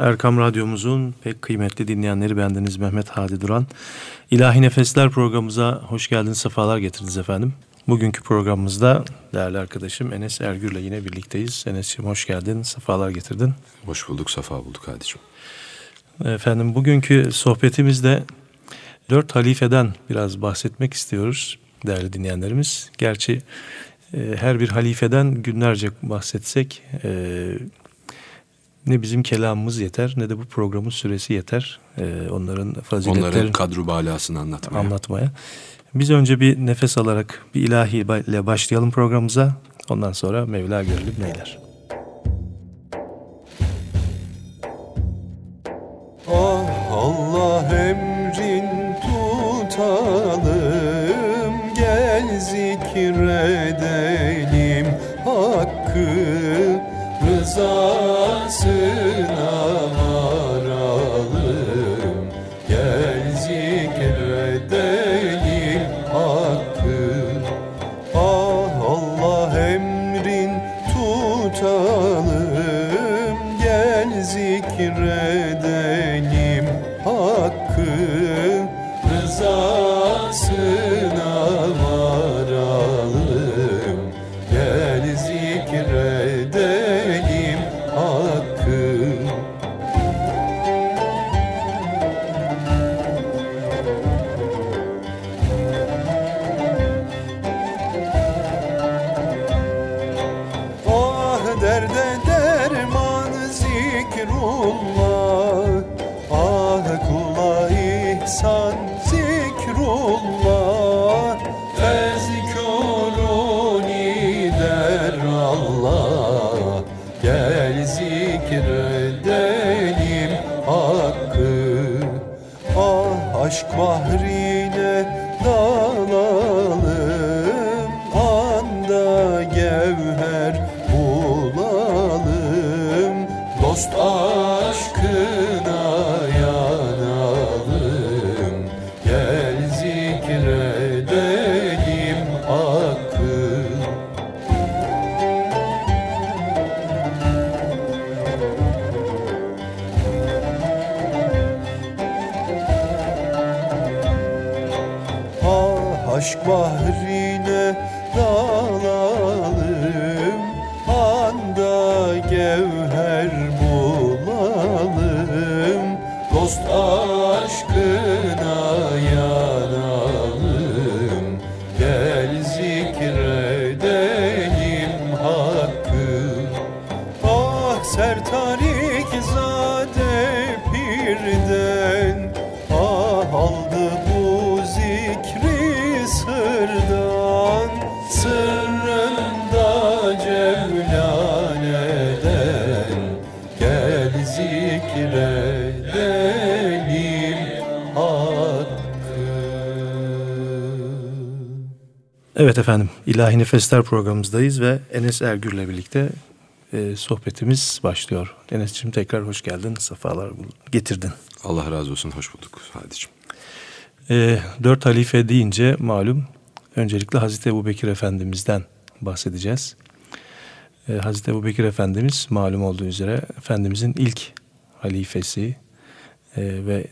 Erkam Radyomuzun pek kıymetli dinleyenleri bendeniz Mehmet Hadi Duran. İlahi Nefesler programımıza hoş geldiniz, sefalar getirdiniz efendim. Bugünkü programımızda değerli arkadaşım Enes Ergür'le yine birlikteyiz. Enes'ciğim hoş geldin, sefalar getirdin. Hoş bulduk, sefa bulduk Hadi'cim. Efendim bugünkü sohbetimizde dört halifeden biraz bahsetmek istiyoruz değerli dinleyenlerimiz. Gerçi e, her bir halifeden günlerce bahsetsek e, ne bizim kelamımız yeter ne de bu programın süresi yeter. E, onların faziletlerini onların kadru balasını anlatmaya. anlatmaya. Biz önce bir nefes alarak bir ilahi ile başlayalım programımıza. Ondan sonra Mevla görülüp neyler. Ah Allah emrin tutalım Gel zikredelim Hakkı rızasına zikrullah. Ah kula ihsan zikrullah. Fezkuruni der Allah. Gel zikredelim hakkı. Ah aşk bahrine Evet efendim İlahi Nefesler programımızdayız ve Enes Ergür'le birlikte e, sohbetimiz başlıyor. Enes'ciğim tekrar hoş geldin, sefalar getirdin. Allah razı olsun, hoş bulduk Hadi'cim. E, dört halife deyince malum öncelikle Hazreti Ebu Bekir Efendimiz'den bahsedeceğiz. E, Hazreti Ebu Bekir Efendimiz malum olduğu üzere Efendimizin ilk halifesi e, ve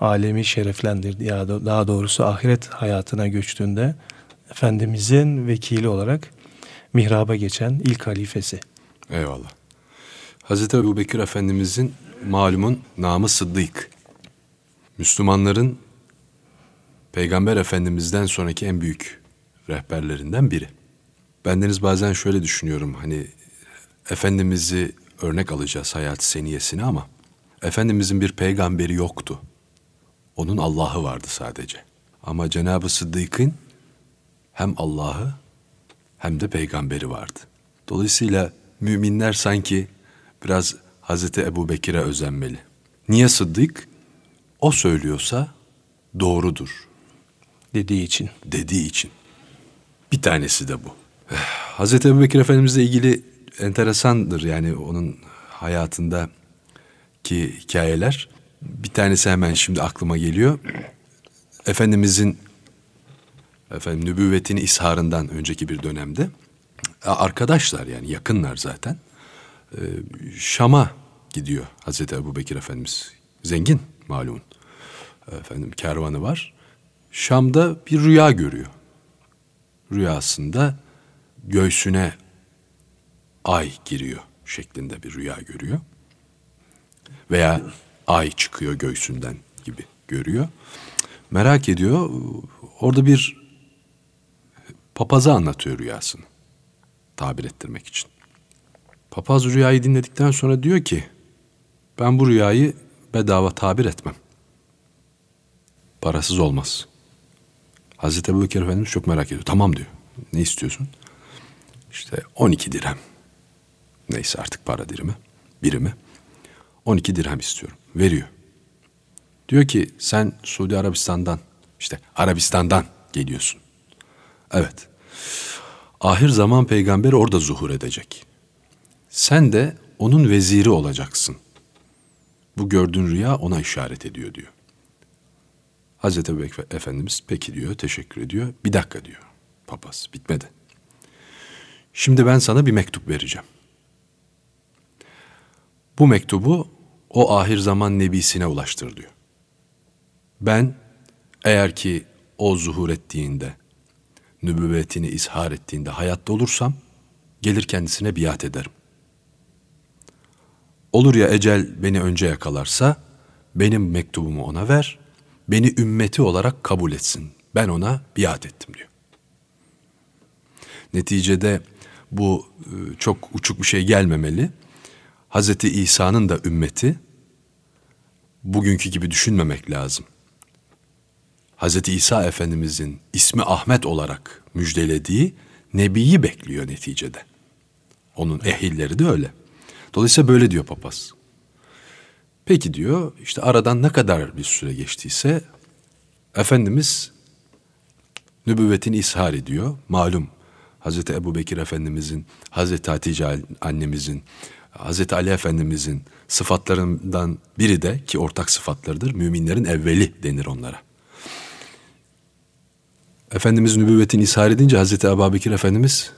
alemi şereflendirdi. Ya da daha doğrusu ahiret hayatına göçtüğünde Efendimizin vekili olarak mihraba geçen ilk halifesi. Eyvallah. Hazreti Ebu Bekir Efendimizin malumun namı Sıddık. Müslümanların Peygamber Efendimiz'den sonraki en büyük rehberlerinden biri. Bendeniz bazen şöyle düşünüyorum hani Efendimiz'i örnek alacağız hayat seniyesine ama Efendimizin bir peygamberi yoktu. Onun Allah'ı vardı sadece. Ama Cenab-ı Sıddık'ın hem Allah'ı hem de peygamberi vardı. Dolayısıyla müminler sanki biraz Hazreti Ebu Bekir'e özenmeli. Niye Sıddık? O söylüyorsa doğrudur dediği için. dediği için. Bir tanesi de bu. Hazreti Ebu Bekir Efendimizle ilgili enteresandır yani onun hayatında ki hikayeler. Bir tanesi hemen şimdi aklıma geliyor. Efendimizin efendim nübüvvetini isharından önceki bir dönemde arkadaşlar yani yakınlar zaten. Ee, Şam'a gidiyor Hazreti Ebu Bekir Efendimiz. Zengin malumun. Efendim kervanı var. Şam'da bir rüya görüyor. Rüyasında göğsüne ay giriyor şeklinde bir rüya görüyor. Veya ay çıkıyor göğsünden gibi görüyor. Merak ediyor. Orada bir papaza anlatıyor rüyasını. Tabir ettirmek için. Papaz rüyayı dinledikten sonra diyor ki ben bu rüyayı bedava tabir etmem. Parasız olmaz. Hazreti Ebu Bekir Efendimiz çok merak ediyor. Tamam diyor. Ne istiyorsun? İşte 12 dirhem. Neyse artık para dirimi. Birimi. 12 dirhem istiyorum. Veriyor. Diyor ki sen Suudi Arabistan'dan işte Arabistan'dan geliyorsun. Evet. Ahir zaman peygamberi orada zuhur edecek. Sen de onun veziri olacaksın. Bu gördüğün rüya ona işaret ediyor diyor. Hazreti Bekir Efendimiz peki diyor, teşekkür ediyor. Bir dakika diyor papaz, bitmedi. Şimdi ben sana bir mektup vereceğim. Bu mektubu o ahir zaman nebisine ulaştır diyor. Ben eğer ki o zuhur ettiğinde, nübüvvetini izhar ettiğinde hayatta olursam, gelir kendisine biat ederim. Olur ya ecel beni önce yakalarsa, benim mektubumu ona ver, beni ümmeti olarak kabul etsin. Ben ona biat ettim diyor. Neticede bu e, çok uçuk bir şey gelmemeli. Hazreti İsa'nın da ümmeti bugünkü gibi düşünmemek lazım. Hazreti İsa Efendimizin ismi Ahmet olarak müjdelediği Nebi'yi bekliyor neticede. Onun ehilleri de öyle. Dolayısıyla böyle diyor papaz. Peki diyor işte aradan ne kadar bir süre geçtiyse Efendimiz nübüvvetini ishar ediyor. Malum Hazreti Ebu Bekir Efendimizin, Hazreti Hatice annemizin, Hazreti Ali Efendimizin sıfatlarından biri de ki ortak sıfatlarıdır. Müminlerin evveli denir onlara. Efendimiz nübüvvetini ishar edince Hazreti Ebu Bekir Efendimiz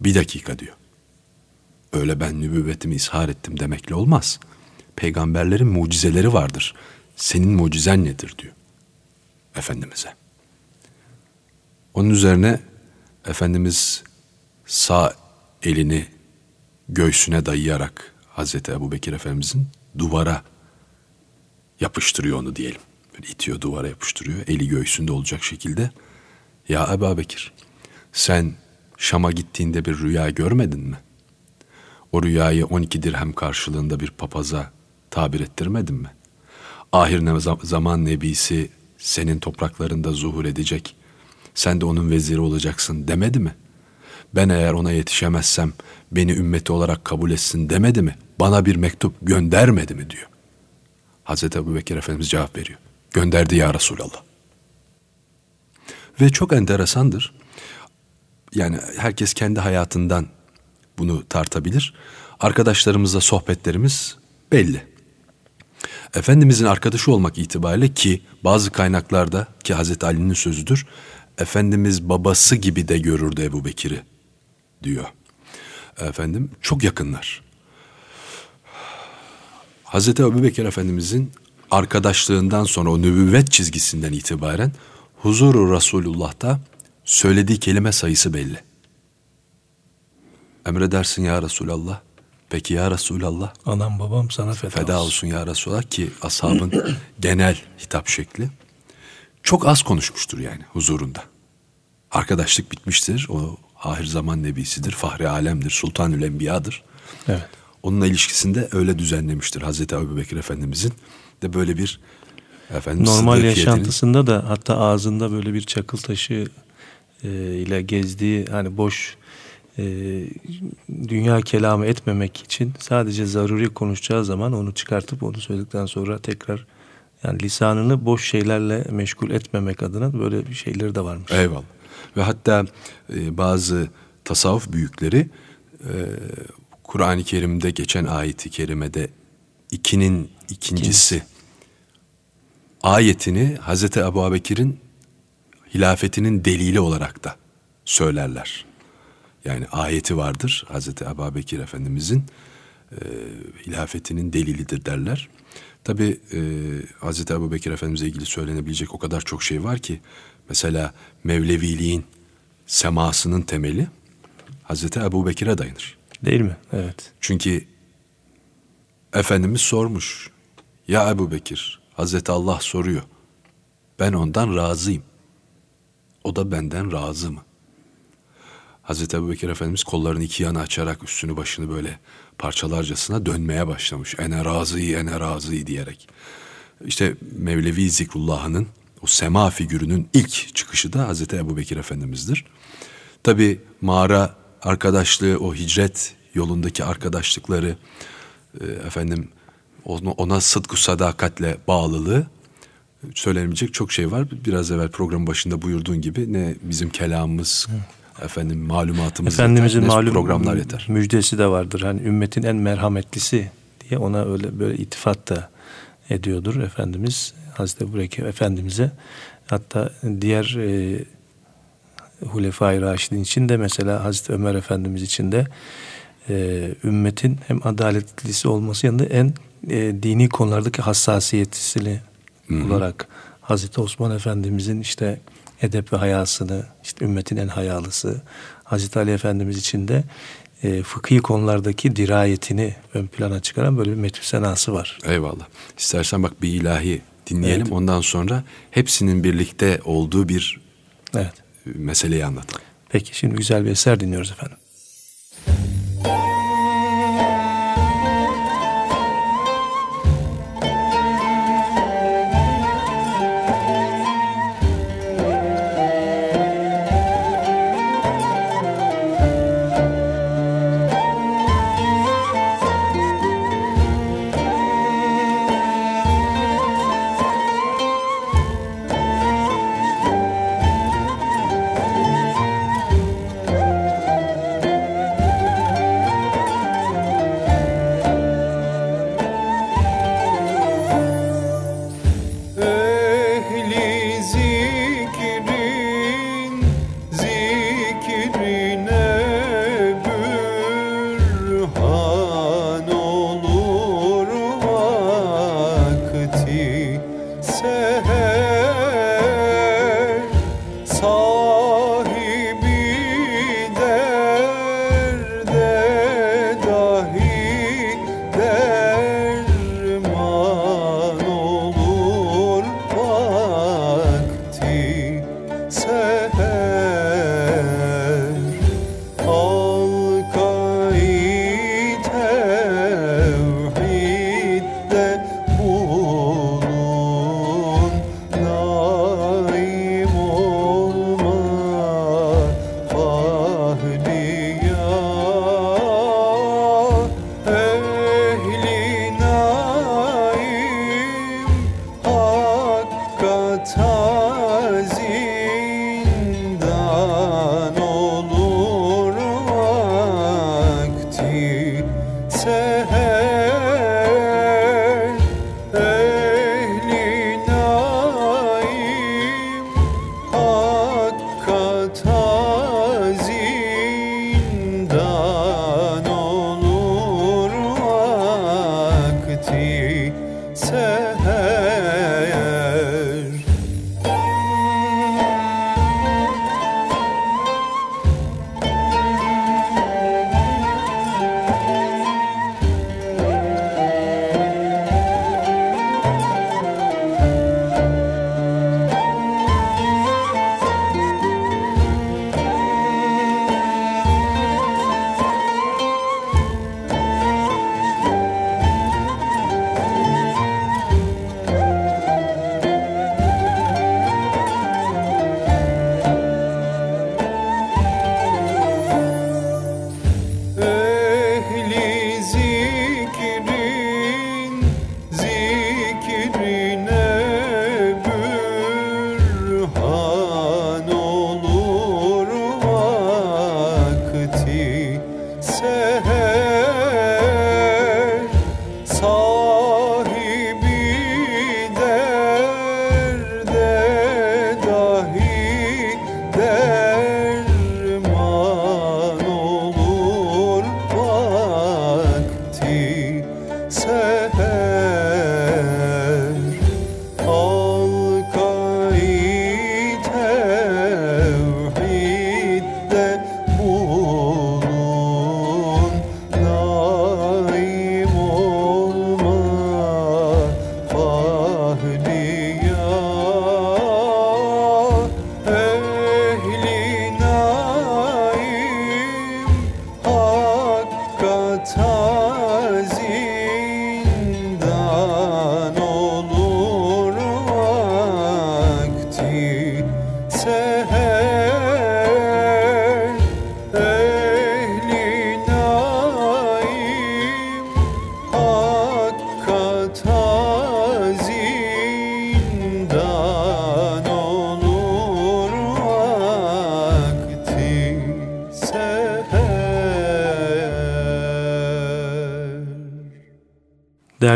bir dakika diyor. Öyle ben nübüvvetimi ishar ettim demekle olmaz. Peygamberlerin mucizeleri vardır. Senin mucizen nedir diyor. Efendimiz'e. Onun üzerine Efendimiz sağ elini göğsüne dayayarak Hazreti Ebu Bekir Efendimizin duvara yapıştırıyor onu diyelim. Böyle itiyor duvara yapıştırıyor. Eli göğsünde olacak şekilde. Ya Ebu Bekir sen Şam'a gittiğinde bir rüya görmedin mi? O rüyayı 12 dirhem karşılığında bir papaza tabir ettirmedin mi? Ahir zaman nebisi senin topraklarında zuhur edecek. Sen de onun veziri olacaksın demedi mi? Ben eğer ona yetişemezsem beni ümmeti olarak kabul etsin demedi mi? Bana bir mektup göndermedi mi diyor. Hazreti Ebu Bekir Efendimiz cevap veriyor. Gönderdi ya Resulallah. Ve çok enteresandır. Yani herkes kendi hayatından bunu tartabilir. Arkadaşlarımızla sohbetlerimiz belli. Efendimizin arkadaşı olmak itibariyle ki bazı kaynaklarda ki Hazreti Ali'nin sözüdür. Efendimiz babası gibi de görürdü Ebu Bekir'i diyor. Efendim çok yakınlar. Hazreti Ebu Bekir Efendimizin arkadaşlığından sonra o nübüvvet çizgisinden itibaren huzuru Resulullah'ta söylediği kelime sayısı belli. Emredersin ya Resulallah. Peki ya Resulallah. Anam babam sana feda, feda olsun. olsun ya Resulallah ki ashabın genel hitap şekli. Çok az konuşmuştur yani huzurunda. Arkadaşlık bitmiştir. O ahir zaman nebisidir, fahri alemdir, sultanül enbiyadır. Evet. Onunla ilişkisinde öyle düzenlemiştir Hazreti Ebu Bekir Efendimizin de böyle bir efendim, normal yaşantısında da hatta ağzında böyle bir çakıl taşı e, ile gezdiği hani boş e, dünya kelamı etmemek için sadece zaruri konuşacağı zaman onu çıkartıp onu söyledikten sonra tekrar yani lisanını boş şeylerle meşgul etmemek adına böyle bir şeyleri de varmış. Eyvallah. Ve hatta e, bazı tasavvuf büyükleri e, Kur'an-ı Kerim'de geçen ayeti kerimede ikinin ikincisi İkinci. ayetini Hazreti Ebu Bekir'in hilafetinin delili olarak da söylerler. Yani ayeti vardır Hazreti Ebu Bekir Efendimizin e, hilafetinin delilidir derler. Tabi e, Hazreti Ebu Bekir Efendimiz'e ilgili söylenebilecek o kadar çok şey var ki mesela Mevleviliğin semasının temeli Hazreti Ebu Bekir'e dayanır. Değil mi? Evet. Çünkü Efendimiz sormuş. Ya Ebu Bekir, Hazreti Allah soruyor. Ben ondan razıyım. O da benden razı mı? Hazreti Ebu Bekir Efendimiz kollarını iki yana açarak üstünü başını böyle parçalarcasına dönmeye başlamış. Ene razıyı, ene razıyı diyerek. İşte Mevlevi Zikrullah'ın o sema figürünün ilk çıkışı da Hazreti Ebu Bekir Efendimiz'dir. Tabi mağara arkadaşlığı, o hicret yolundaki arkadaşlıkları, efendim ona, ona sıdku sadakatle bağlılığı söylenebilecek çok şey var. Biraz evvel program başında buyurduğun gibi ne bizim kelamımız, Hı. efendim malumatımız Efendimizin yeter, malum programlar yeter. müjdesi de vardır. Hani ümmetin en merhametlisi diye ona öyle böyle itifat da ediyordur Efendimiz Hazreti Ebu Efendimiz'e. Hatta diğer e, Hulefai Raşidin için de mesela Hazreti Ömer Efendimiz için de e, ümmetin hem adaletlisi olması yanında en e, dini konulardaki hassasiyetlisini olarak Hazreti Osman Efendimizin işte edep ve hayasını, işte ümmetin en hayalısı, Hazreti Ali Efendimiz için de e, fıkhi konulardaki dirayetini ön plana çıkaran böyle bir metü senası var. Eyvallah. İstersen bak bir ilahi dinleyelim. Evet. Ondan sonra hepsinin birlikte olduğu bir evet. meseleyi anlatalım. Peki şimdi güzel bir eser dinliyoruz efendim. Bye.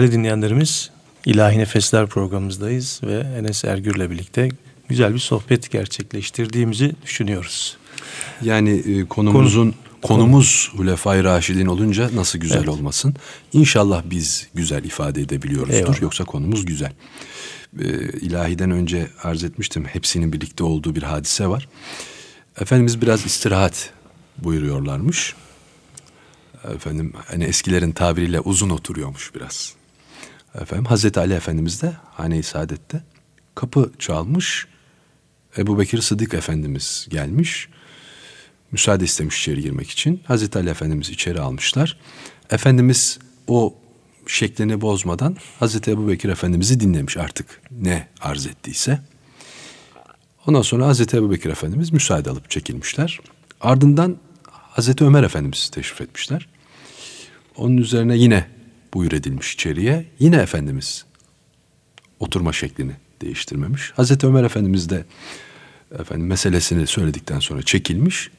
Değerli dinleyenlerimiz, İlahi Nefesler programımızdayız ve Enes Ergür'le birlikte güzel bir sohbet gerçekleştirdiğimizi düşünüyoruz. Yani e, konumuzun konumuz Hulefai Raşidin olunca nasıl güzel Evet. olmasın? İnşallah biz güzel ifade edebiliyoruzdur. Eyvallah. Yoksa konumuz güzel. Ee, ilahiden önce arz etmiştim. Hepsinin birlikte olduğu bir hadise var. Efendimiz biraz istirahat buyuruyorlarmış. Efendim hani eskilerin tabiriyle uzun oturuyormuş biraz. Efendim Hazreti Ali Efendimiz de Hane-i Saadet'te kapı çalmış. Ebu Bekir Sıddık Efendimiz gelmiş. Müsaade istemiş içeri girmek için. Hazreti Ali Efendimiz içeri almışlar. Efendimiz o şeklini bozmadan Hazreti Ebu Bekir Efendimiz'i dinlemiş artık ne arz ettiyse. Ondan sonra Hazreti Ebu Bekir Efendimiz müsaade alıp çekilmişler. Ardından Hazreti Ömer Efendimiz teşrif etmişler. Onun üzerine yine buyur edilmiş içeriye. Yine Efendimiz oturma şeklini değiştirmemiş. Hazreti Ömer Efendimiz de efendim meselesini söyledikten sonra çekilmiş.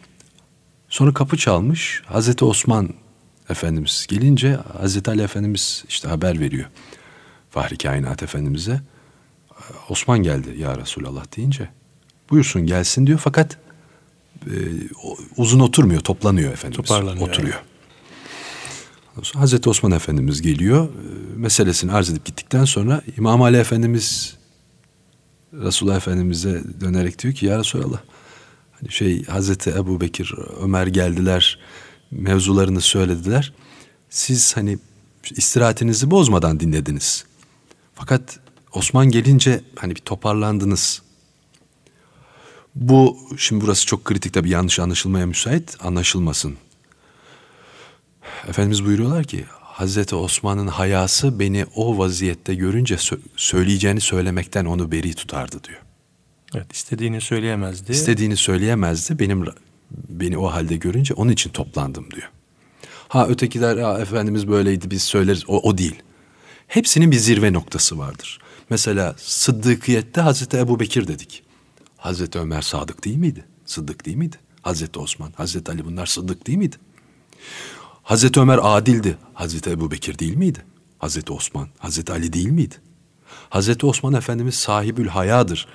Sonra kapı çalmış. Hazreti Osman Efendimiz gelince Hazreti Ali Efendimiz işte haber veriyor. Fahri Kainat Efendimiz'e. Osman geldi ya Resulallah deyince. Buyursun gelsin diyor fakat e, uzun oturmuyor toplanıyor Efendimiz. Toparlanıyor, Oturuyor. Sonra Hazreti Osman Efendimiz geliyor. e, Meselesini arz edip gittikten sonra İmam Ali Efendimiz Resulullah Efendimiz'e dönerek diyor ki ya Resulallah hani şey Hazreti Ebu Bekir, Ömer geldiler mevzularını söylediler. Siz hani istirahatinizi bozmadan dinlediniz. Fakat Osman gelince hani bir toparlandınız. Bu şimdi burası çok kritik tabii yanlış anlaşılmaya müsait anlaşılmasın. Efendimiz buyuruyorlar ki Hazreti Osman'ın hayası beni o vaziyette görünce sö- söyleyeceğini söylemekten onu beri tutardı diyor. Evet, istediğini söyleyemezdi. İstediğini söyleyemezdi. Benim beni o halde görünce onun için toplandım diyor. Ha ötekiler ha, efendimiz böyleydi biz söyleriz o, o değil. Hepsinin bir zirve noktası vardır. Mesela Sıddıkiyette Hazreti Ebu Bekir dedik. Hazreti Ömer sadık değil miydi? Sıddık değil miydi? Hazreti Osman, Hazreti Ali bunlar sıddık değil miydi? Hazreti Ömer adildi. Hazreti Ebu Bekir değil miydi? Hazreti Osman, Hazreti Ali değil miydi? Hazreti Osman Efendimiz sahibül hayadır.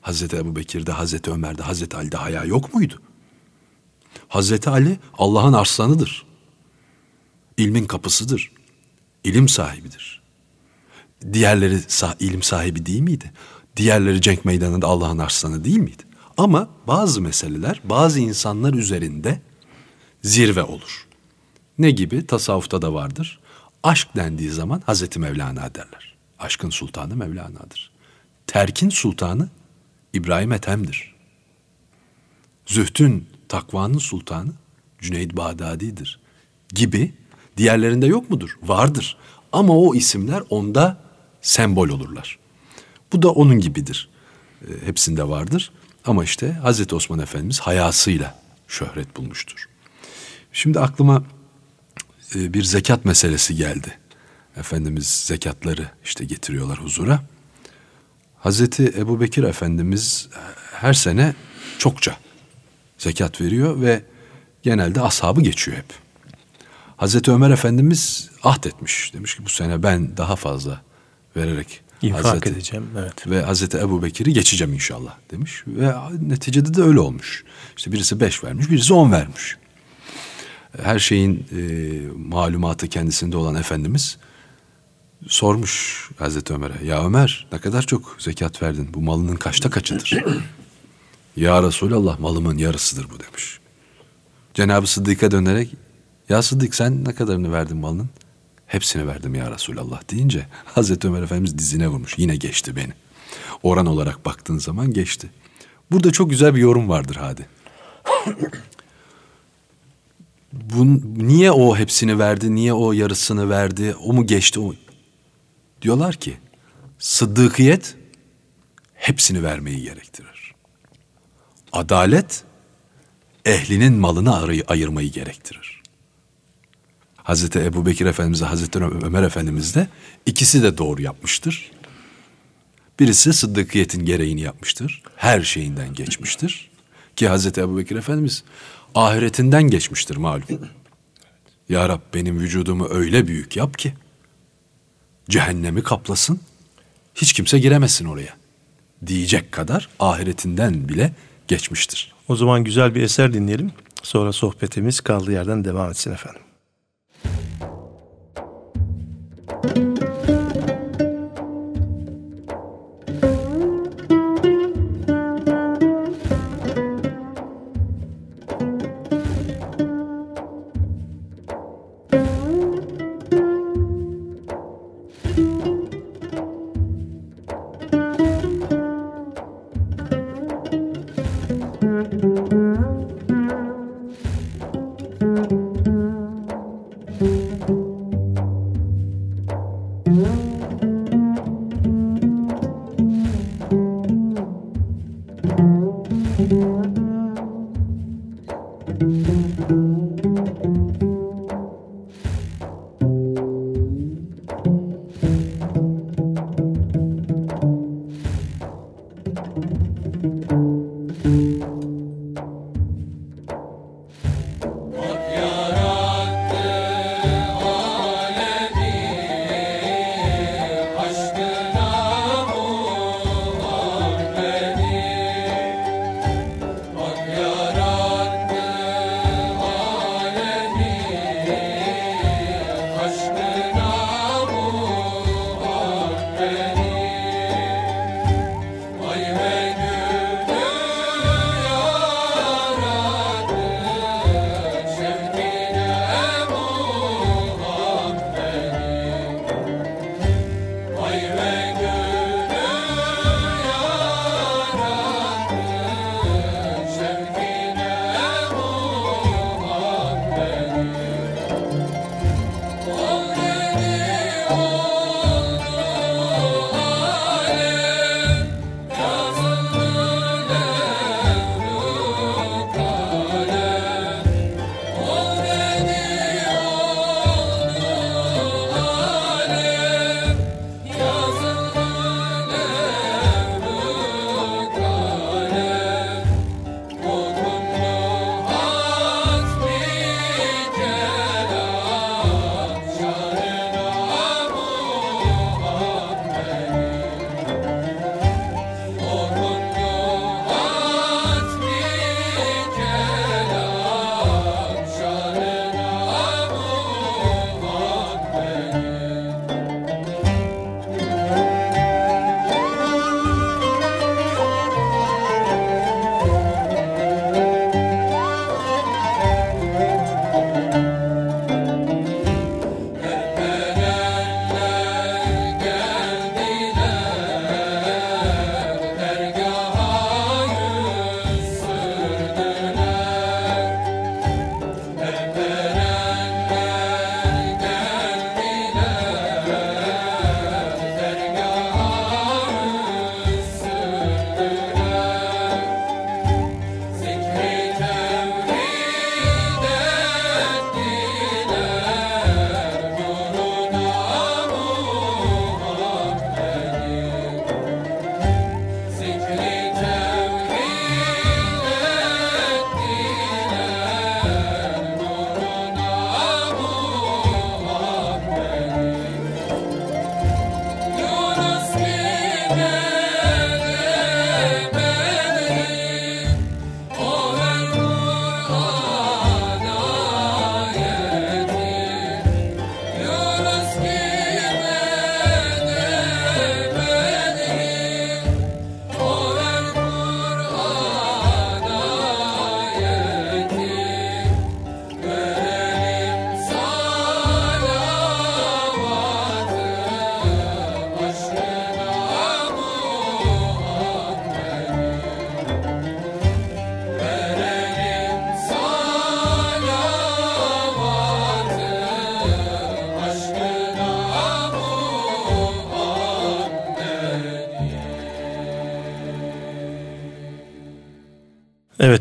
Hazreti Ebu Bekir'de, Hazreti Ömer'de, Hazreti Ali'de haya yok muydu? Hazreti Ali Allah'ın arslanıdır. İlmin kapısıdır. İlim sahibidir. Diğerleri sah- ilim sahibi değil miydi? Diğerleri cenk meydanında Allah'ın arslanı değil miydi? Ama bazı meseleler bazı insanlar üzerinde zirve olur. Ne gibi? Tasavvufta da vardır. Aşk dendiği zaman Hazreti Mevlana derler. Aşkın sultanı Mevlana'dır. Terkin sultanı İbrahim Ethem'dir. Zühtün, takvanın sultanı Cüneyd Bağdadi'dir. Gibi diğerlerinde yok mudur? Vardır. Ama o isimler onda sembol olurlar. Bu da onun gibidir. E, hepsinde vardır. Ama işte Hazreti Osman Efendimiz hayasıyla şöhret bulmuştur. Şimdi aklıma e, bir zekat meselesi geldi. Efendimiz zekatları işte getiriyorlar huzura. Hazreti Ebu Bekir Efendimiz her sene çokça zekat veriyor ve genelde ashabı geçiyor hep. Hazreti Ömer Efendimiz ahdetmiş. Demiş ki bu sene ben daha fazla vererek İnfak Hazreti, edeceğim. Evet. ve Hazreti Ebu Bekir'i geçeceğim inşallah demiş. Ve neticede de öyle olmuş. İşte birisi beş vermiş, birisi on vermiş. Her şeyin e, malumatı kendisinde olan Efendimiz sormuş Hazreti Ömer'e. Ya Ömer ne kadar çok zekat verdin? Bu malının kaçta kaçıdır? ya Resulallah malımın yarısıdır bu demiş. Cenab-ı Sıddık'a dönerek ya Sıddık sen ne kadarını verdin malının? Hepsini verdim ya Resulallah deyince Hazreti Ömer Efendimiz dizine vurmuş. Yine geçti beni. Oran olarak baktığın zaman geçti. Burada çok güzel bir yorum vardır hadi. Bun, niye o hepsini verdi, niye o yarısını verdi, o mu geçti? O... Diyorlar ki sıddıkiyet hepsini vermeyi gerektirir. Adalet ehlinin malını arayı, ayırmayı gerektirir. Hazreti Ebu Bekir Efendimiz, Hazreti Ömer Efendimiz de ikisi de doğru yapmıştır. Birisi sıddıkiyetin gereğini yapmıştır. Her şeyinden geçmiştir. Ki Hazreti Ebu Bekir Efendimiz ahiretinden geçmiştir malum. Ya Rab benim vücudumu öyle büyük yap ki cehennemi kaplasın. Hiç kimse giremesin oraya. Diyecek kadar ahiretinden bile geçmiştir. O zaman güzel bir eser dinleyelim. Sonra sohbetimiz kaldığı yerden devam etsin efendim.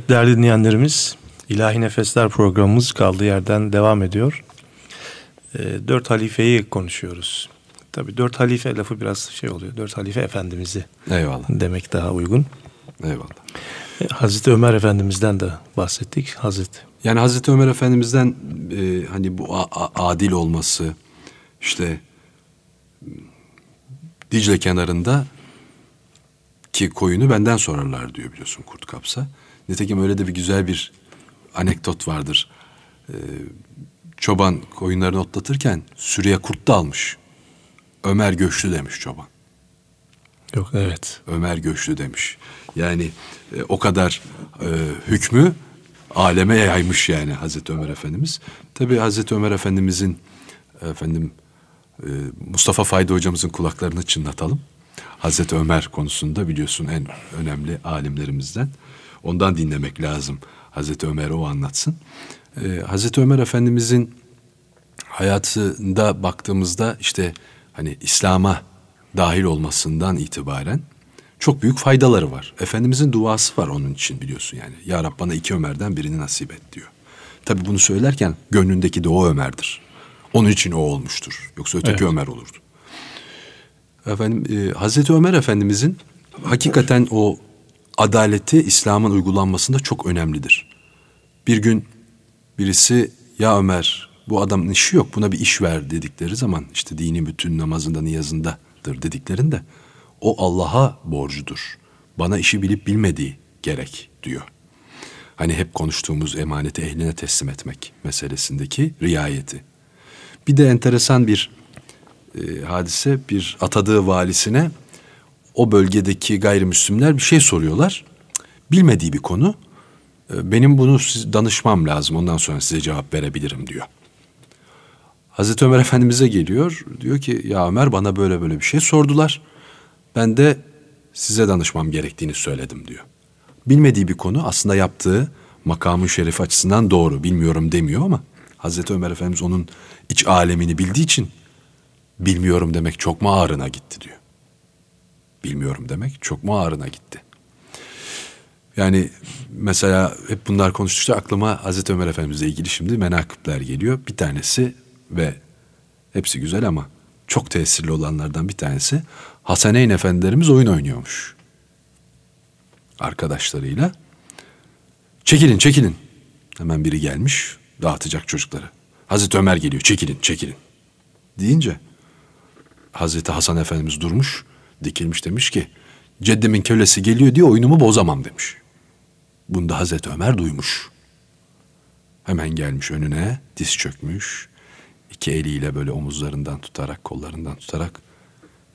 Evet değerli dinleyenlerimiz İlahi Nefesler programımız kaldığı yerden devam ediyor. E, dört halifeyi konuşuyoruz. Tabi dört halife lafı biraz şey oluyor. Dört halife efendimizi Eyvallah. demek daha uygun. Eyvallah. E, Hazreti Ömer Efendimiz'den de bahsettik. Hazreti Yani Hazreti Ömer Efendimiz'den e, hani bu adil olması, işte Dicle kenarında ki koyunu benden sorarlar diyor biliyorsun kurt kapsa. Nitekim öyle de bir güzel bir anekdot vardır. Ee, çoban koyunlarını otlatırken sürüye kurt da almış. Ömer Göçlü demiş çoban. Yok evet. Ömer Göçlü demiş. Yani e, o kadar e, hükmü aleme yaymış yani Hazreti Ömer Efendimiz. Tabi Hazreti Ömer Efendimizin efendim e, Mustafa Fayda hocamızın kulaklarını çınlatalım. Hazreti Ömer konusunda biliyorsun en önemli alimlerimizden. Ondan dinlemek lazım. Hazreti Ömer'e o anlatsın. E, Hazreti Ömer Efendimizin hayatında baktığımızda işte hani İslam'a dahil olmasından itibaren çok büyük faydaları var. Efendimizin duası var onun için biliyorsun yani. Ya Rab bana iki Ömer'den birini nasip et diyor. Tabi bunu söylerken gönlündeki de o Ömer'dir. Onun için o olmuştur. Yoksa öteki Evet. Ömer olurdu. Efendim e, Hazreti Ömer Efendimizin hakikaten o adaleti İslam'ın uygulanmasında çok önemlidir. Bir gün birisi ya Ömer bu adamın işi yok buna bir iş ver dedikleri zaman işte dini bütün namazında niyazındadır dediklerinde o Allah'a borcudur. Bana işi bilip bilmediği gerek diyor. Hani hep konuştuğumuz emaneti ehline teslim etmek meselesindeki riayeti. Bir de enteresan bir e, hadise bir atadığı valisine o bölgedeki gayrimüslimler bir şey soruyorlar. Bilmediği bir konu. E, benim bunu danışmam lazım ondan sonra size cevap verebilirim diyor. Hazreti Ömer Efendimiz'e geliyor. Diyor ki ya Ömer bana böyle böyle bir şey sordular. Ben de size danışmam gerektiğini söyledim diyor. Bilmediği bir konu aslında yaptığı makamın şerefi açısından doğru. Bilmiyorum demiyor ama Hazreti Ömer Efendimiz onun iç alemini bildiği için bilmiyorum demek çok mu ağrına gitti diyor. Bilmiyorum demek çok mu ağrına gitti. Yani mesela hep bunlar konuştukça aklıma Hazreti Ömer Efendimizle ilgili şimdi menakıpler geliyor. Bir tanesi ve hepsi güzel ama çok tesirli olanlardan bir tanesi Hasaneyn Efendilerimiz oyun oynuyormuş. Arkadaşlarıyla. Çekilin çekilin. Hemen biri gelmiş dağıtacak çocukları. Hazreti Ömer geliyor çekilin çekilin. Deyince Hazreti Hasan Efendimiz durmuş dikilmiş demiş ki Ceddimin kölesi geliyor diye oyunumu bozamam demiş. Bunu da Hazreti Ömer duymuş. Hemen gelmiş önüne diz çökmüş. iki eliyle böyle omuzlarından tutarak kollarından tutarak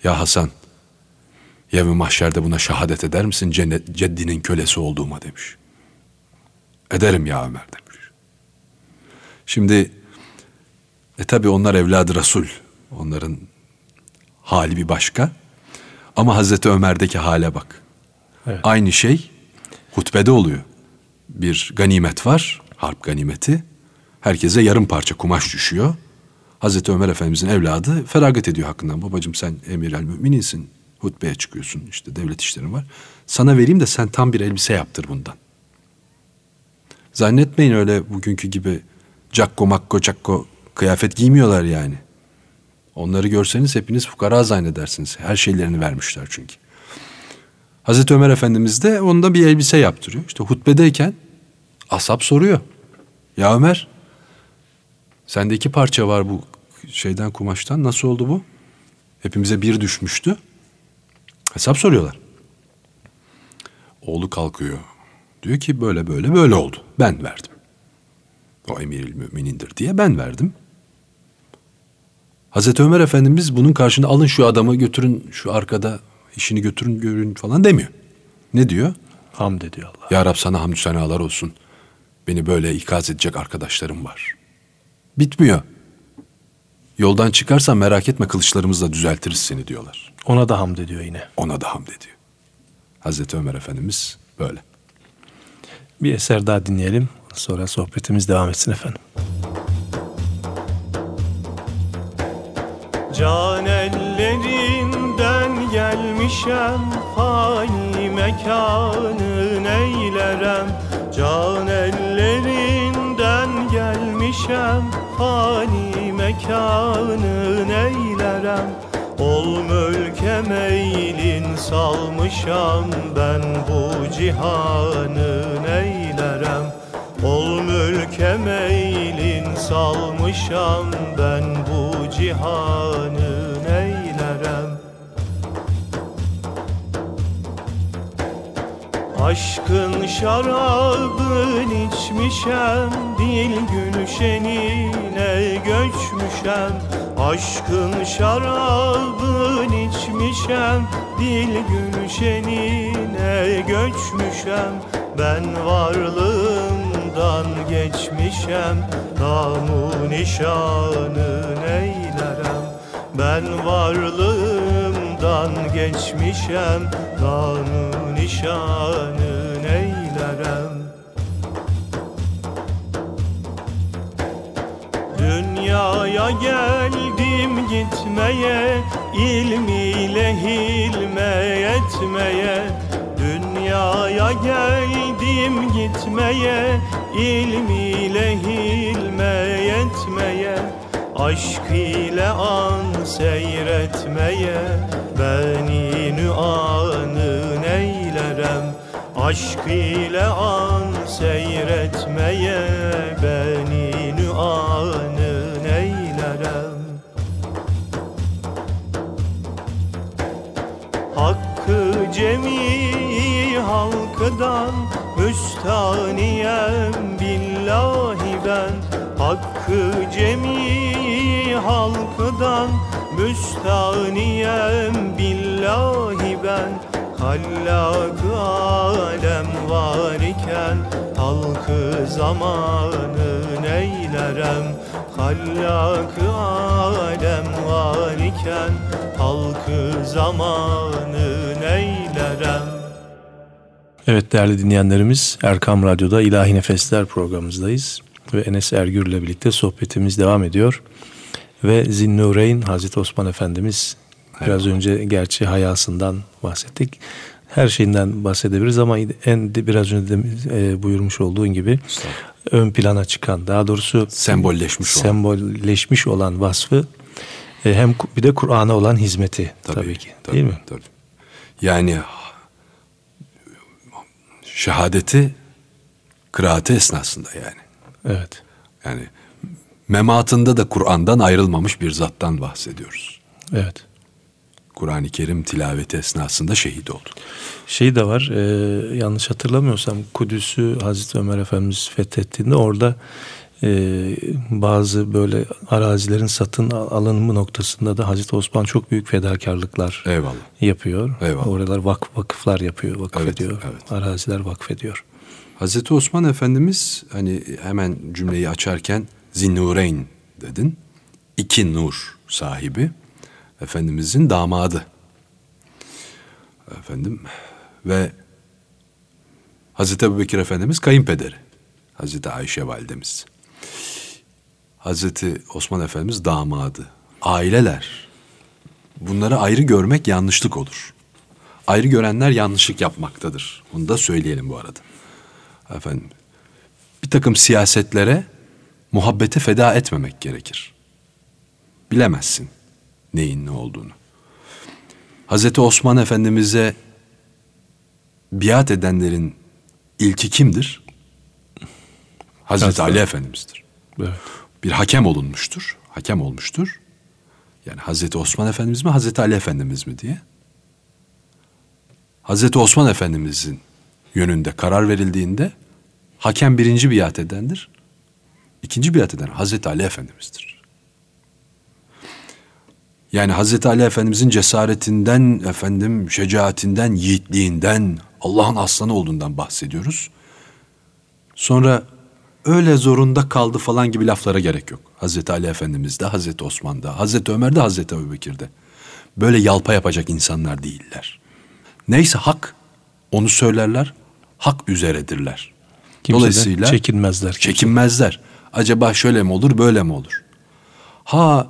Ya Hasan Yevmi mahşerde buna şehadet eder misin cennet, ceddinin kölesi olduğuma demiş. Ederim ya Ömer demiş. Şimdi e tabi onlar evladı Resul. Onların hali bir başka. Ama Hazreti Ömer'deki hale bak. Evet. Aynı şey hutbede oluyor. Bir ganimet var, harp ganimeti. Herkese yarım parça kumaş düşüyor. Hazreti Ömer Efendimizin evladı feragat ediyor hakkından. Babacığım sen emir el mümininsin. Hutbeye çıkıyorsun işte devlet işlerin var. Sana vereyim de sen tam bir elbise yaptır bundan. Zannetmeyin öyle bugünkü gibi cakko makko cakko kıyafet giymiyorlar yani. Onları görseniz hepiniz fukara zannedersiniz. Her şeylerini vermişler çünkü. Hazreti Ömer Efendimiz de onda bir elbise yaptırıyor. İşte hutbedeyken asap soruyor. Ya Ömer sende iki parça var bu şeyden kumaştan. Nasıl oldu bu? Hepimize bir düşmüştü. Hesap soruyorlar. Oğlu kalkıyor. Diyor ki böyle böyle böyle oldu. Ben verdim. O emiril müminindir diye ben verdim. Hazreti Ömer Efendimiz bunun karşında alın şu adamı götürün şu arkada işini götürün görün falan demiyor. Ne diyor? Hamd ediyor Allah. Ya Rab sana hamdü senalar olsun. Beni böyle ikaz edecek arkadaşlarım var. Bitmiyor. Yoldan çıkarsan merak etme kılıçlarımızla düzeltiriz seni diyorlar. Ona da hamd ediyor yine. Ona da hamd ediyor. Hazreti Ömer Efendimiz böyle. Bir eser daha dinleyelim. Sonra sohbetimiz devam etsin efendim. Can ellerinden gelmişem Fani mekanı neylerem? Can ellerinden gelmişem Fani mekanı neylerem? Ol mülke meylin salmışam Ben bu cihanı neylerem? Ol mülke meylin salmışam ben bu cihanın eylerem Aşkın şarabın içmişem Dil gülşenine göçmüşem. Aşkın şarabın içmişem Dil gülşenine göçmüşem. Ben varlığımdan geçmişem Namu nişanın ey neylerem Ben varlığımdan geçmişem Namu nişanı neylerem Dünyaya geldim gitmeye ilmiyle hilme yetmeye Dünyaya geldim gitmeye ilmiyle hilme yetmeye Aşk ile an seyretmeye Beni nüanı neylerem? Aşk ile an seyretmeye Beni nüanı neylerem? Hakkı cemi halkıdan müstaniyem billahi ben. Hakkı cemi halkıdan müstaniyem billahi ben Hallak alem var iken halkı zamanı neylerem Hallak alem var iken halkı zamanı neylerem Evet değerli dinleyenlerimiz Erkam Radyo'da İlahi Nefesler programımızdayız. Ve Enes Ergür ile birlikte sohbetimiz devam ediyor. Ve Zinnureyn Hazreti Osman Efendimiz biraz önce gerçi hayasından bahsettik. Her şeyinden bahsedebiliriz ama en biraz önce de e, buyurmuş olduğun gibi ön plana çıkan daha doğrusu Sembolleşmiş olan. sembolleşmiş olan vasfı e, hem bir de Kur'an'a olan hizmeti tabii, ki tabii, değil mi? Tabii. Yani şehadeti kıraati esnasında yani. Evet. Yani mematında da Kur'an'dan ayrılmamış bir zattan bahsediyoruz. Evet. Kur'an-ı Kerim tilaveti esnasında şehit oldu. Şey de var e, yanlış hatırlamıyorsam Kudüs'ü Hazreti Ömer Efendimiz fethettiğinde orada e, bazı böyle arazilerin satın al- alınımı noktasında da Hazreti Osman çok büyük fedakarlıklar Eyvallah. yapıyor. Eyvallah. Oralar vak vakıflar yapıyor, vakfediyor. Evet, evet. Araziler vakfediyor. Hazreti Osman Efendimiz hani hemen cümleyi açarken Zinnureyn dedin. İki nur sahibi. Efendimizin damadı. Efendim ve Hazreti Ebubekir Efendimiz kayınpederi. Hazreti Ayşe validemiz. Hazreti Osman Efendimiz damadı. Aileler. Bunları ayrı görmek yanlışlık olur. Ayrı görenler yanlışlık yapmaktadır. Bunu da söyleyelim bu arada. Efendim bir takım siyasetlere muhabbete feda etmemek gerekir. Bilemezsin neyin ne olduğunu. Hazreti Osman Efendimiz'e biat edenlerin ilki kimdir? Hazreti Ali Efendimiz'dir. Evet. Bir hakem olunmuştur. Hakem olmuştur. Yani Hazreti Osman Efendimiz mi, Hazreti Ali Efendimiz mi diye. Hazreti Osman Efendimiz'in yönünde karar verildiğinde hakem birinci biat edendir. İkinci biat eden Hazreti Ali Efendimiz'dir. Yani Hazreti Ali Efendimiz'in cesaretinden, efendim şecaatinden, yiğitliğinden, Allah'ın aslanı olduğundan bahsediyoruz. Sonra öyle zorunda kaldı falan gibi laflara gerek yok. Hazreti Ali Efendimiz'de, Hazreti Osman'da, Hazreti Ömer'de, Hazreti Ebubekir'de. Böyle yalpa yapacak insanlar değiller. Neyse hak, onu söylerler, hak üzeredirler. Kimseden Dolayısıyla çekinmezler. Çekinmezler. Acaba şöyle mi olur, böyle mi olur? Ha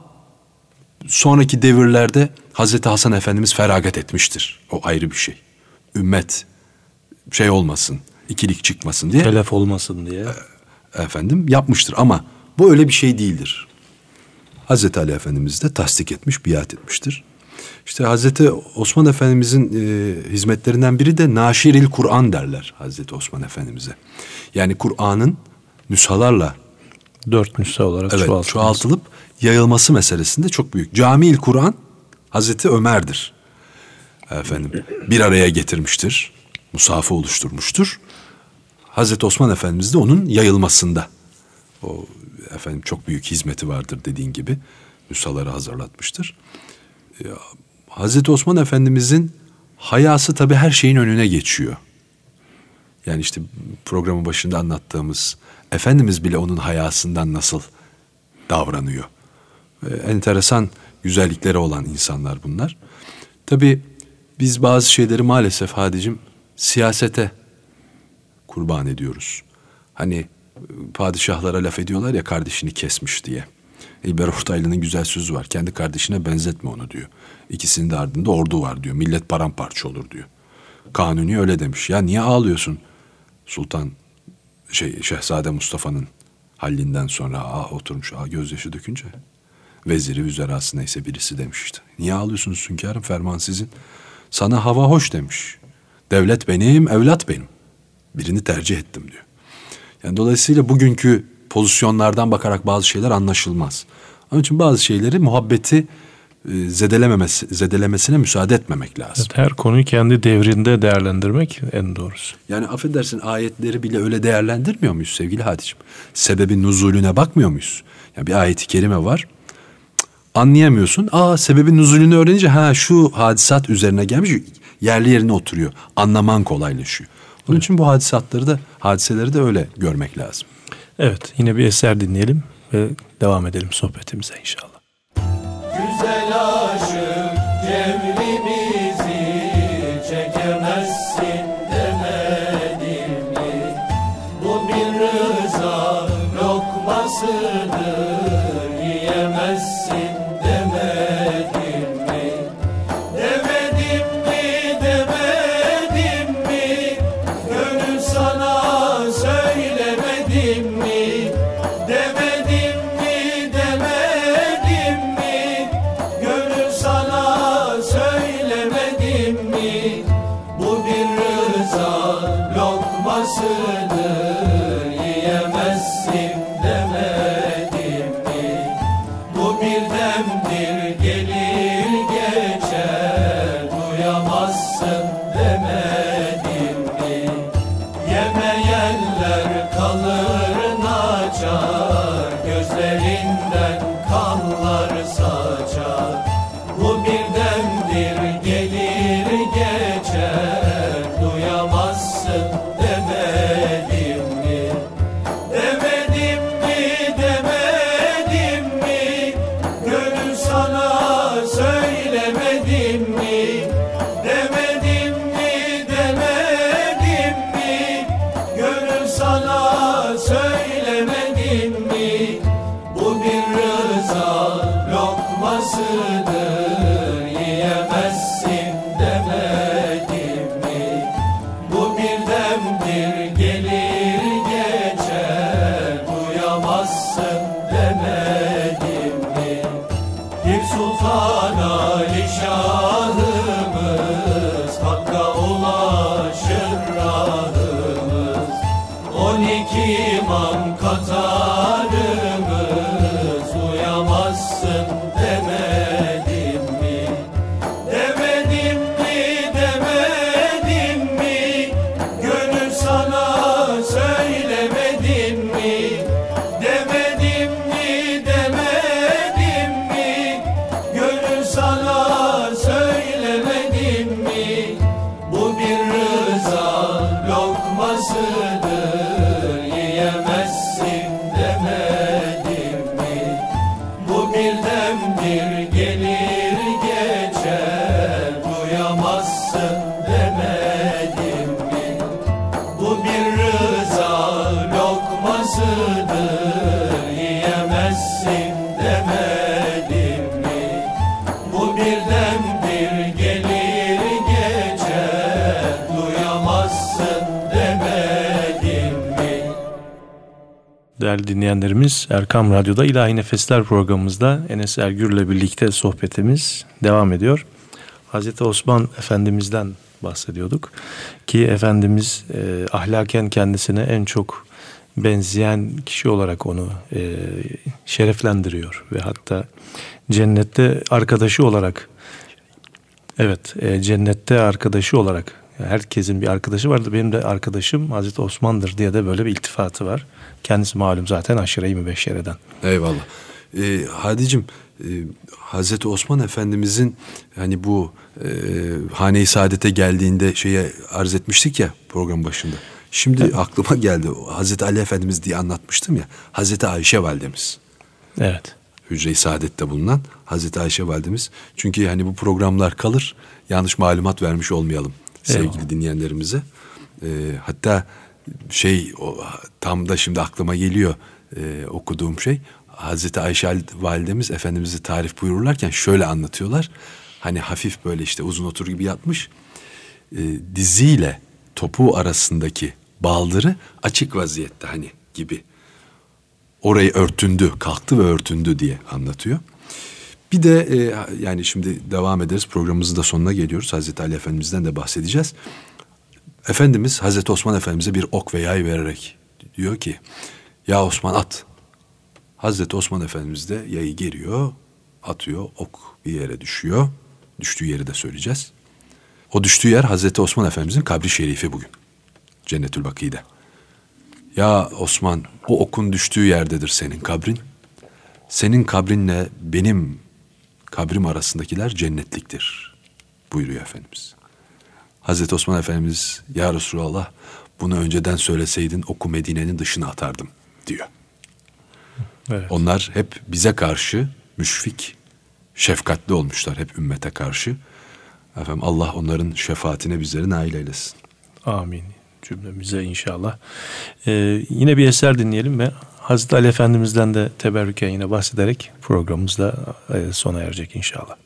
sonraki devirlerde Hazreti Hasan Efendimiz feragat etmiştir. O ayrı bir şey. Ümmet şey olmasın, ikilik çıkmasın diye Telef olmasın diye. efendim yapmıştır ama bu öyle bir şey değildir. Hazreti Ali Efendimiz de tasdik etmiş, biat etmiştir. İşte Hazreti Osman Efendimizin e, hizmetlerinden biri de Naşiril Kur'an derler Hazreti Osman Efendimiz'e. Yani Kur'an'ın nüshalarla Dört nüsha olarak evet, çoğaltılması. çoğaltılıp yayılması meselesinde çok büyük. Camiil Kur'an Hazreti Ömer'dir. Efendim bir araya getirmiştir. musafı oluşturmuştur. Hazreti Osman Efendimiz de onun yayılmasında. O efendim çok büyük hizmeti vardır dediğin gibi. Nüshaları hazırlatmıştır. Ee, Hazreti Osman Efendimizin hayası tabii her şeyin önüne geçiyor. Yani işte programın başında anlattığımız Efendimiz bile onun hayasından nasıl davranıyor. Ee, enteresan güzellikleri olan insanlar bunlar. Tabii biz bazı şeyleri maalesef Hadicim siyasete kurban ediyoruz. Hani e, padişahlara laf ediyorlar ya kardeşini kesmiş diye. İlber Ortaylı'nın güzel sözü var. Kendi kardeşine benzetme onu diyor. İkisinin de ardında ordu var diyor. Millet paramparça olur diyor. Kanuni öyle demiş. Ya niye ağlıyorsun Sultan şey Şehzade Mustafa'nın hallinden sonra aa, oturmuş aa, gözyaşı dökünce veziri üzerası neyse birisi demiş işte. Niye ağlıyorsunuz hünkârım ferman sizin? Sana hava hoş demiş. Devlet benim, evlat benim. Birini tercih ettim diyor. Yani dolayısıyla bugünkü pozisyonlardan bakarak bazı şeyler anlaşılmaz. Onun için bazı şeyleri muhabbeti zedelememesi, zedelemesine müsaade etmemek lazım. Evet, her konuyu kendi devrinde değerlendirmek en doğrusu. Yani affedersin ayetleri bile öyle değerlendirmiyor muyuz sevgili Hadicim? Sebebin nuzulüne bakmıyor muyuz? Yani bir ayeti kerime var. Anlayamıyorsun. Aa sebebin nuzulünü öğrenince ha şu hadisat üzerine gelmiş yerli yerine oturuyor. Anlaman kolaylaşıyor. Onun için bu hadisatları da hadiseleri de öyle görmek lazım. Evet yine bir eser dinleyelim ve devam edelim sohbetimize inşallah. Güzel Değerli dinleyenlerimiz Erkam Radyo'da İlahi Nefesler programımızda Enes Ergür'le birlikte sohbetimiz devam ediyor. Hazreti Osman Efendimiz'den bahsediyorduk ki Efendimiz e, ahlaken kendisine en çok benzeyen kişi olarak onu e, şereflendiriyor ve hatta cennette arkadaşı olarak evet e, cennette arkadaşı olarak Herkesin bir arkadaşı vardı. Benim de arkadaşım Hazreti Osman'dır diye de böyle bir iltifatı var. Kendisi malum zaten aşire-i mübeşşereden. Eyvallah. Ee, Hadicim e, Hazreti Osman Efendimizin hani bu e, hane-i saadete geldiğinde şeye arz etmiştik ya program başında. Şimdi evet. aklıma geldi. Hazreti Ali Efendimiz diye anlatmıştım ya. Hazreti Ayşe validemiz. Evet. Hücre-i Saadet'te bulunan Hazreti Ayşe validemiz. Çünkü hani bu programlar kalır. Yanlış malumat vermiş olmayalım sevgili Eyvallah. dinleyenlerimize. Ee, hatta şey o, tam da şimdi aklıma geliyor e, okuduğum şey. Hazreti Ayşe validemiz Efendimiz'i tarif buyururlarken şöyle anlatıyorlar. Hani hafif böyle işte uzun otur gibi yatmış. E, diziyle topuğu arasındaki baldırı açık vaziyette hani gibi. Orayı örtündü, kalktı ve örtündü diye anlatıyor. Bir de e, yani şimdi devam ederiz programımızın da sonuna geliyoruz. Hazreti Ali Efendimiz'den de bahsedeceğiz. Efendimiz Hazreti Osman Efendimiz'e bir ok ve yay vererek diyor ki ya Osman at. Hazreti Osman Efendimiz de yayı geriyor, atıyor, ok bir yere düşüyor. Düştüğü yeri de söyleyeceğiz. O düştüğü yer Hazreti Osman Efendimizin kabri şerifi bugün. Cennetül Baki'de. Ya Osman o okun düştüğü yerdedir senin kabrin. Senin kabrinle benim kabrim arasındakiler cennetliktir buyuruyor Efendimiz. Hazreti Osman Efendimiz ya Resulallah bunu önceden söyleseydin oku Medine'nin dışına atardım diyor. Evet. Onlar hep bize karşı müşfik, şefkatli olmuşlar hep ümmete karşı. Efendim Allah onların şefaatine bizleri nail eylesin. Amin cümlemize inşallah. Ee, yine bir eser dinleyelim ve Hazreti Ali Efendimiz'den de teberrüken yine bahsederek programımız da e, sona erecek inşallah.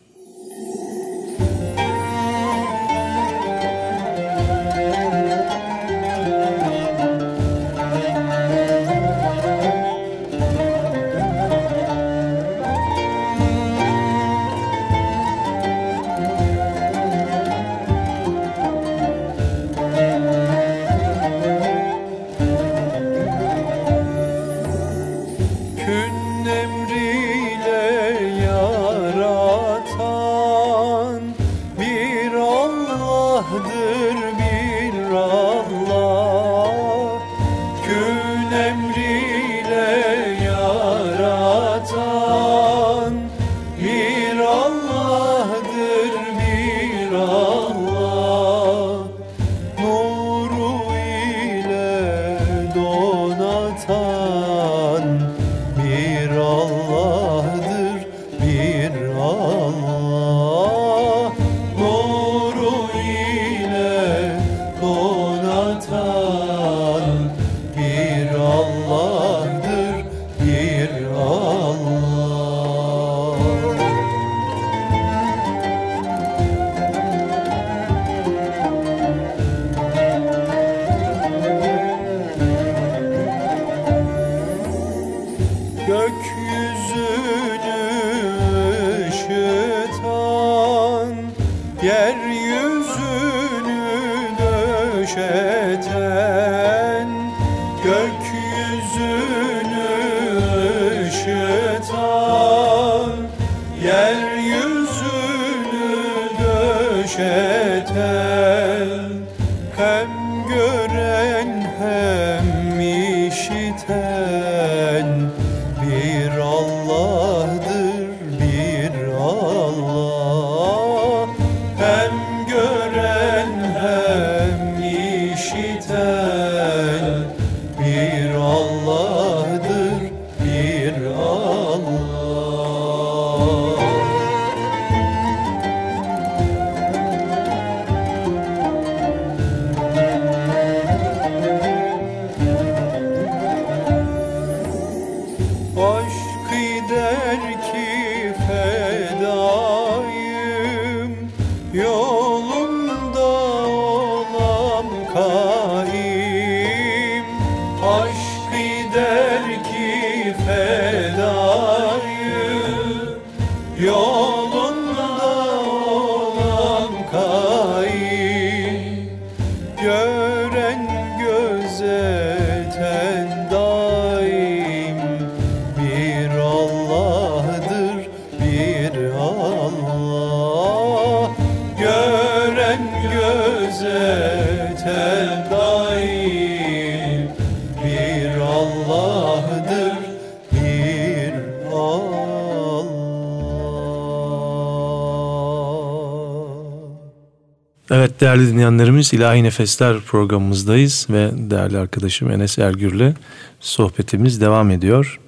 Değerli dinleyenlerimiz İlahi Nefesler programımızdayız ve değerli arkadaşım Enes Ergür'le sohbetimiz devam ediyor.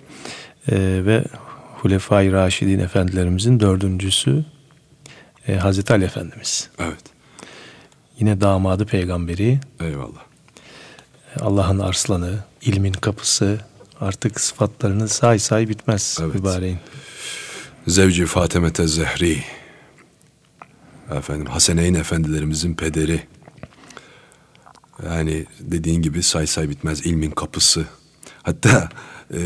Ee, ve Hulefai Raşidin Efendilerimizin dördüncüsü e, Hazreti Ali Efendimiz. Evet. Yine damadı peygamberi, Eyvallah. Allah'ın arslanı, ilmin kapısı artık sıfatlarını say say bitmez Evet. mübareğin. Zevci Fatemete Zehri. Efendim Haseneyn efendilerimizin pederi. Yani dediğin gibi say say bitmez ilmin kapısı. Hatta e,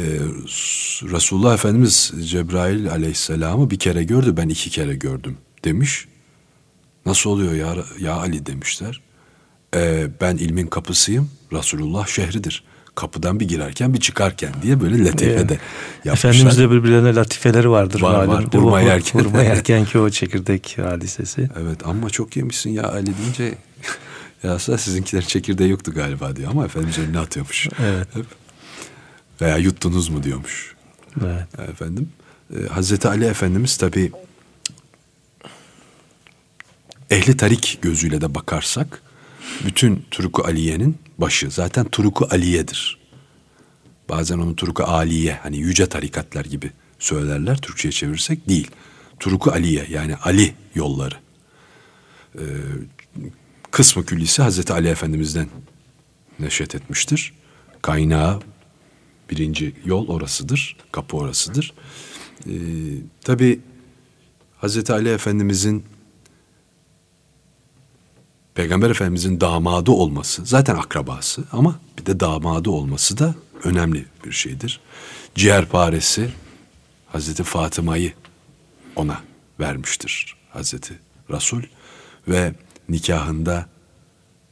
Resulullah Efendimiz Cebrail aleyhisselamı bir kere gördü ben iki kere gördüm demiş. Nasıl oluyor ya, ya Ali demişler. "E, ben ilmin kapısıyım Resulullah şehridir. Kapıdan bir girerken bir çıkarken diye böyle latifede yapmışlar. Efendimiz de birbirlerine latifeleri vardır. Var, malum. var. Hurma yerken. Hurma yerken ki o çekirdek hadisesi. Evet ama çok yemişsin ya Ali deyince ya aslında sizinkilerin çekirdeği yoktu galiba diyor ama Efendimiz önüne atıyormuş. Evet. Veya yuttunuz mu diyormuş. Evet. Efendim. Ee, Hazreti Ali Efendimiz tabi ehli tarik gözüyle de bakarsak bütün Turuku Aliye'nin başı zaten Turuku Aliye'dir. Bazen onu Turuku Aliye hani yüce tarikatlar gibi söylerler Türkçe'ye çevirirsek değil. Turuku Aliye yani Ali yolları. Ee, kısmı küllisi Hazreti Ali Efendimiz'den neşet etmiştir. Kaynağı birinci yol orasıdır, kapı orasıdır. Ee, Tabi Hazreti Ali Efendimizin Peygamber Efendimizin damadı olması zaten akrabası ama bir de damadı olması da önemli bir şeydir. Ciğerparesi Hazreti Fatıma'yı ona vermiştir Hazreti Resul ve nikahında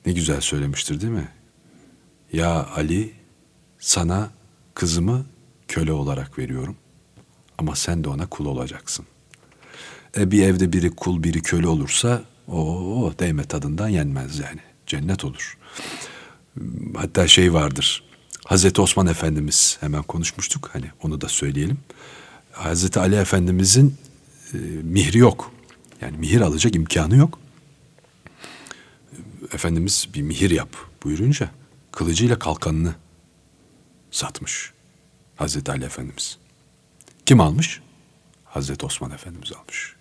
ne güzel söylemiştir değil mi? Ya Ali sana kızımı köle olarak veriyorum ama sen de ona kul olacaksın. E bir evde biri kul biri köle olursa o değme tadından yenmez yani. Cennet olur. Hatta şey vardır. Hazreti Osman Efendimiz hemen konuşmuştuk hani onu da söyleyelim. Hazreti Ali Efendimizin e, mihri yok. Yani mihir alacak imkanı yok. Efendimiz bir mihir yap buyurunca kılıcıyla kalkanını satmış. Hazreti Ali Efendimiz. Kim almış? Hazreti Osman Efendimiz almış.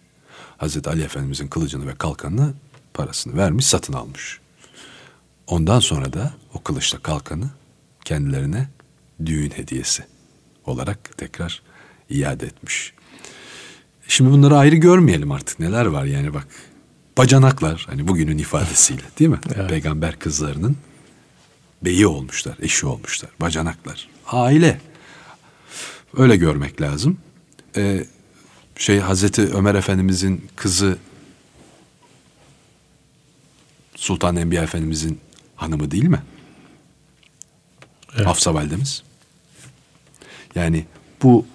Hazreti Ali Efendimizin kılıcını ve kalkanını parasını vermiş satın almış. Ondan sonra da o kılıçla kalkanı kendilerine düğün hediyesi olarak tekrar iade etmiş. Şimdi bunları ayrı görmeyelim artık neler var yani bak. Bacanaklar hani bugünün ifadesiyle değil mi? Evet. Peygamber kızlarının beyi olmuşlar, eşi olmuşlar. Bacanaklar. Aile. Öyle görmek lazım. Ee, şey Hazreti Ömer Efendimizin kızı Sultan Enbiya Efendimizin hanımı değil mi? Evet. Hafsa validemiz. Yani bu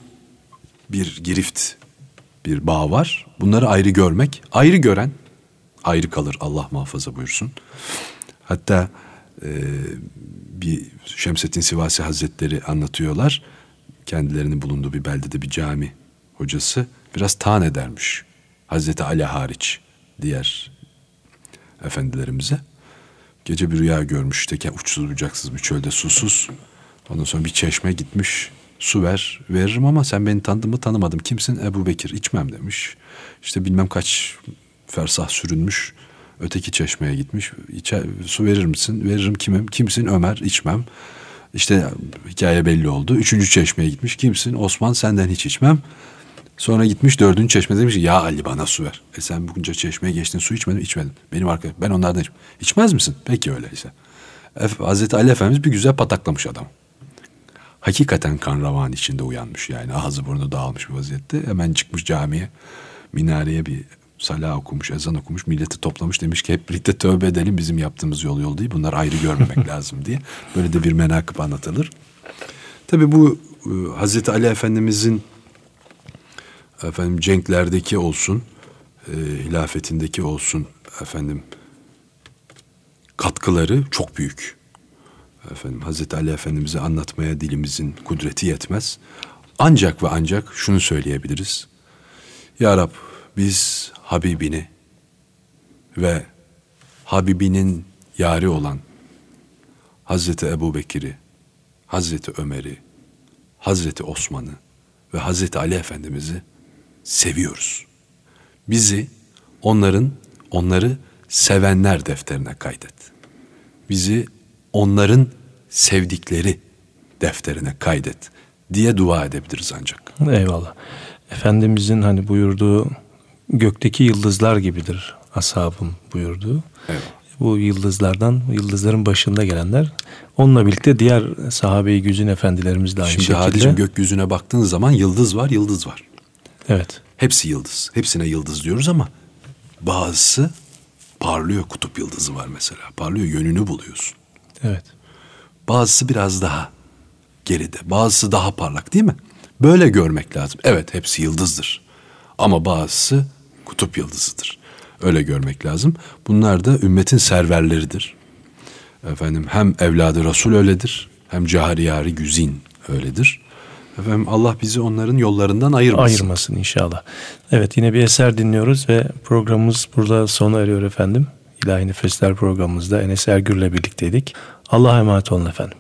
bir girift, bir bağ var. Bunları ayrı görmek, ayrı gören ayrı kalır Allah muhafaza buyursun. Hatta e, bir Şemsettin Sivasi Hazretleri anlatıyorlar. Kendilerinin bulunduğu bir beldede bir cami hocası biraz taan edermiş. Hazreti Ali hariç diğer efendilerimize. Gece bir rüya görmüş. Teke uçsuz bucaksız bir çölde susuz. Ondan sonra bir çeşme gitmiş. Su ver, veririm ama sen beni tanıdın mı tanımadım. Kimsin? Ebu Bekir. içmem demiş. İşte bilmem kaç fersah sürünmüş. Öteki çeşmeye gitmiş. İçer, su verir misin? Veririm kimim? Kimsin? Ömer. içmem. İşte hikaye belli oldu. Üçüncü çeşmeye gitmiş. Kimsin? Osman senden hiç içmem. Sonra gitmiş dördüncü çeşme demiş ki, ya Ali bana su ver. E sen bugünce çeşmeye geçtin su içmedin içmedim. Benim arkadaşım ben onlardan içmem. İçmez misin? Peki öyleyse. Ef- Hazreti Ali Efendimiz bir güzel pataklamış adam. Hakikaten kan ravan içinde uyanmış yani ağzı burnu dağılmış bir vaziyette. Hemen çıkmış camiye minareye bir salah okumuş, ezan okumuş, milleti toplamış demiş ki hep birlikte tövbe edelim bizim yaptığımız yol yol değil. Bunlar ayrı görmemek lazım diye. Böyle de bir menakıb anlatılır. Tabii bu e, Hazreti Ali Efendimizin efendim cenklerdeki olsun, e, hilafetindeki olsun efendim katkıları çok büyük. Efendim Hazreti Ali Efendimiz'i anlatmaya dilimizin kudreti yetmez. Ancak ve ancak şunu söyleyebiliriz. Ya Rab biz Habibini ve Habibinin yari olan Hazreti Ebu Bekir'i, Hazreti Ömer'i, Hazreti Osman'ı ve Hazreti Ali Efendimiz'i seviyoruz. Bizi onların, onları sevenler defterine kaydet. Bizi onların sevdikleri defterine kaydet diye dua edebiliriz ancak. Eyvallah. Efendimizin hani buyurduğu gökteki yıldızlar gibidir ashabım buyurduğu. Evet. Bu yıldızlardan, yıldızların başında gelenler onunla birlikte diğer sahabe-i güzün efendilerimiz de aynı Şimdi şekilde. Hadicim gökyüzüne baktığın zaman yıldız var, yıldız var. Evet. Hepsi yıldız. Hepsine yıldız diyoruz ama bazısı parlıyor. Kutup yıldızı var mesela. Parlıyor, yönünü buluyorsun. Evet. Bazısı biraz daha geride. Bazısı daha parlak değil mi? Böyle görmek lazım. Evet hepsi yıldızdır. Ama bazısı kutup yıldızıdır. Öyle görmek lazım. Bunlar da ümmetin serverleridir. Efendim hem evladı Resul öyledir. Hem cahriyari güzin öyledir. Efendim Allah bizi onların yollarından ayırmasın. Ayırmasın inşallah. Evet yine bir eser dinliyoruz ve programımız burada sona eriyor efendim. İlahi Nefesler programımızda Enes Ergür'le birlikteydik. Allah'a emanet olun efendim.